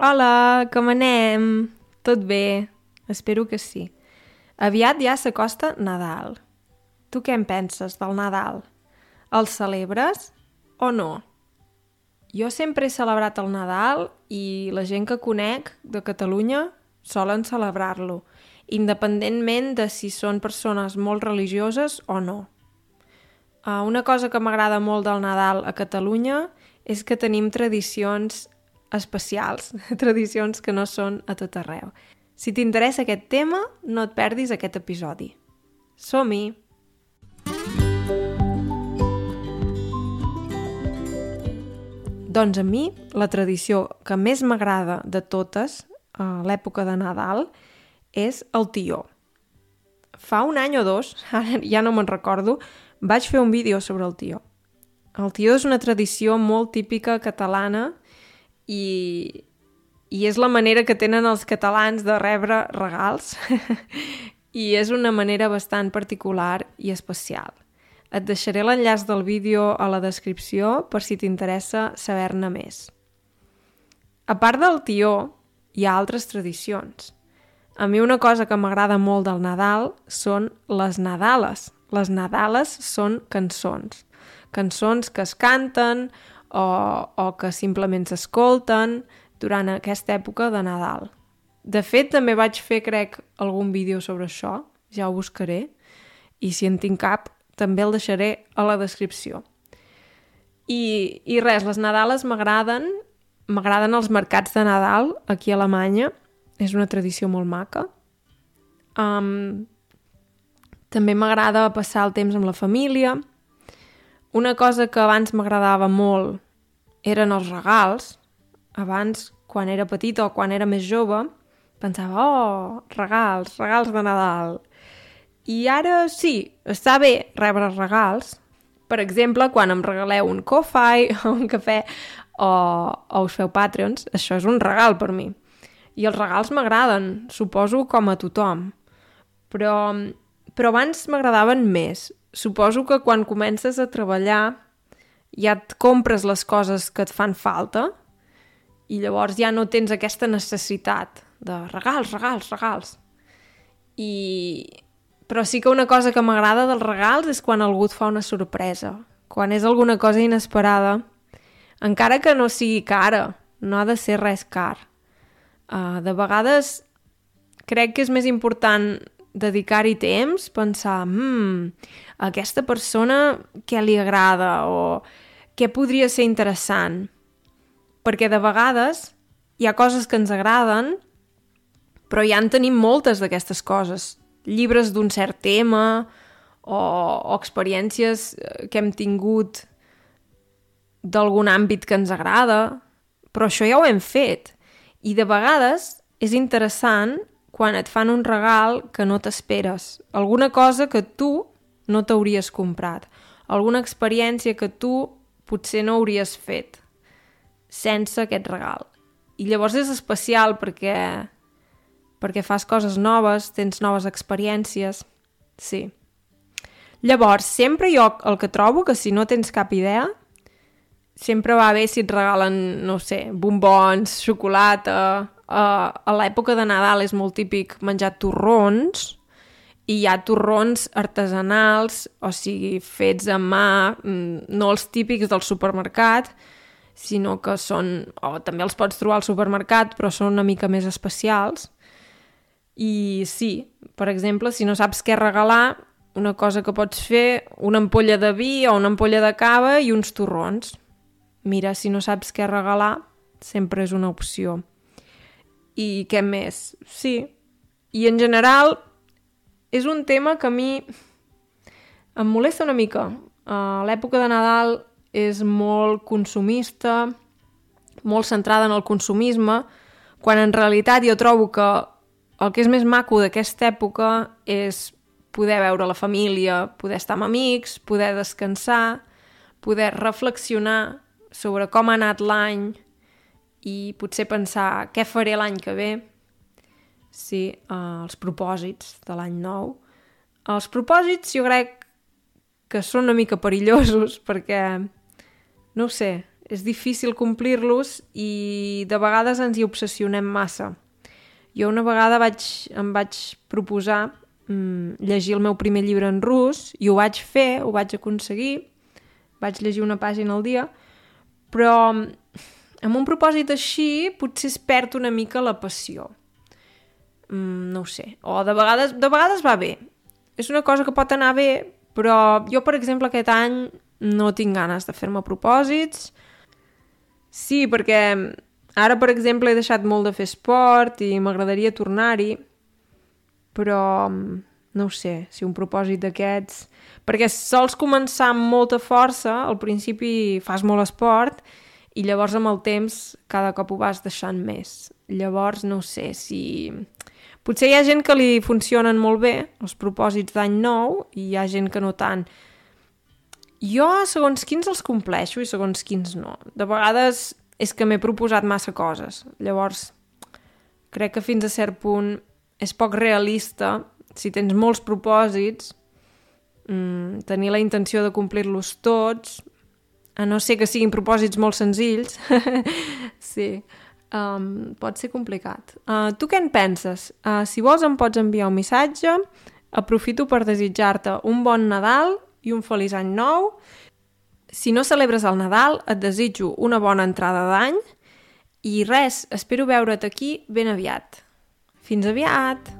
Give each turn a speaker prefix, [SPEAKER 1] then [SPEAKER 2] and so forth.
[SPEAKER 1] Hola, com anem? Tot bé? Espero que sí. Aviat ja s'acosta Nadal. Tu què en penses del Nadal? El celebres o no? Jo sempre he celebrat el Nadal i la gent que conec de Catalunya solen celebrar-lo, independentment de si són persones molt religioses o no. Uh, una cosa que m'agrada molt del Nadal a Catalunya és que tenim tradicions especials, tradicions que no són a tot arreu. Si t'interessa aquest tema, no et perdis aquest episodi. Som-hi! Doncs a mi, la tradició que més m'agrada de totes a l'època de Nadal és el tió. Fa un any o dos, ara ja no me'n recordo, vaig fer un vídeo sobre el tió. El tió és una tradició molt típica catalana i, i és la manera que tenen els catalans de rebre regals i és una manera bastant particular i especial. Et deixaré l'enllaç del vídeo a la descripció per si t'interessa saber-ne més. A part del tió, hi ha altres tradicions. A mi una cosa que m'agrada molt del Nadal són les Nadales. Les Nadales són cançons. Cançons que es canten o, o que simplement s'escolten durant aquesta època de Nadal. De fet, també vaig fer, crec, algun vídeo sobre això, ja ho buscaré, i si en tinc cap, també el deixaré a la descripció. I, i res, les Nadales m'agraden, m'agraden els mercats de Nadal aquí a Alemanya, és una tradició molt maca. Um, també m'agrada passar el temps amb la família. Una cosa que abans m'agradava molt eren els regals. Abans, quan era petita o quan era més jove, pensava, oh, regals, regals de Nadal. I ara sí, està bé rebre regals. Per exemple, quan em regaleu un Ko-Fi o un cafè o, o us feu Patreons, això és un regal per mi. I els regals m'agraden, suposo com a tothom. Però, però abans m'agradaven més. Suposo que quan comences a treballar ja et compres les coses que et fan falta i llavors ja no tens aquesta necessitat de regals, regals, regals. I, però sí que una cosa que m'agrada dels regals és quan algú et fa una sorpresa. Quan és alguna cosa inesperada. Encara que no sigui cara, no ha de ser res car. Uh, de vegades crec que és més important dedicar-hi temps, pensar, hmm, a aquesta persona què li agrada o què podria ser interessant. Perquè de vegades hi ha coses que ens agraden, però ja en tenim moltes d'aquestes coses llibres d'un cert tema o, o experiències eh, que hem tingut d'algun àmbit que ens agrada, però això ja ho hem fet. I de vegades és interessant quan et fan un regal que no t'esperes, alguna cosa que tu no t'hauries comprat, alguna experiència que tu potser no hauries fet sense aquest regal. I llavors és especial perquè perquè fas coses noves, tens noves experiències. Sí. Llavors, sempre jo el que trobo que si no tens cap idea, sempre va bé si et regalen, no sé, bombons, xocolata... Uh, a l'època de Nadal és molt típic menjar torrons i hi ha torrons artesanals, o sigui, fets a mà, mm, no els típics del supermercat, sinó que són... o també els pots trobar al supermercat, però són una mica més especials i sí, per exemple, si no saps què regalar, una cosa que pots fer, una ampolla de vi o una ampolla de cava i uns torrons. Mira, si no saps què regalar, sempre és una opció. I què més? Sí. I en general, és un tema que a mi em molesta una mica. Uh, L'època de Nadal és molt consumista, molt centrada en el consumisme, quan en realitat jo trobo que el que és més maco d'aquesta època és poder veure la família, poder estar amb amics, poder descansar, poder reflexionar sobre com ha anat l'any i potser pensar què faré l'any que ve. Sí, uh, els propòsits de l'any nou. Els propòsits jo crec que són una mica perillosos perquè, no ho sé, és difícil complir-los i de vegades ens hi obsessionem massa. Jo una vegada vaig, em vaig proposar mm, llegir el meu primer llibre en rus i ho vaig fer, ho vaig aconseguir, vaig llegir una pàgina al dia, però amb un propòsit així potser es perd una mica la passió. Mm, no ho sé. O de vegades, de vegades va bé. És una cosa que pot anar bé, però jo, per exemple, aquest any no tinc ganes de fer-me propòsits. Sí, perquè ara, per exemple, he deixat molt de fer esport i m'agradaria tornar-hi, però no ho sé, si un propòsit d'aquests... Perquè sols començar amb molta força, al principi fas molt esport, i llavors amb el temps cada cop ho vas deixant més. Llavors, no sé, si... Potser hi ha gent que li funcionen molt bé els propòsits d'any nou i hi ha gent que no tant. Jo, segons quins els compleixo i segons quins no. De vegades és que m'he proposat massa coses. Llavors, crec que fins a cert punt és poc realista si tens molts propòsits, mmm, tenir la intenció de complir-los tots, a no ser que siguin propòsits molt senzills, sí, um, pot ser complicat. Uh, tu què en penses? Uh, si vols em pots enviar un missatge, aprofito per desitjar-te un bon Nadal i un feliç any nou. Si no celebres el Nadal, et desitjo una bona entrada d'any i res, espero veure't aquí ben aviat. Fins aviat!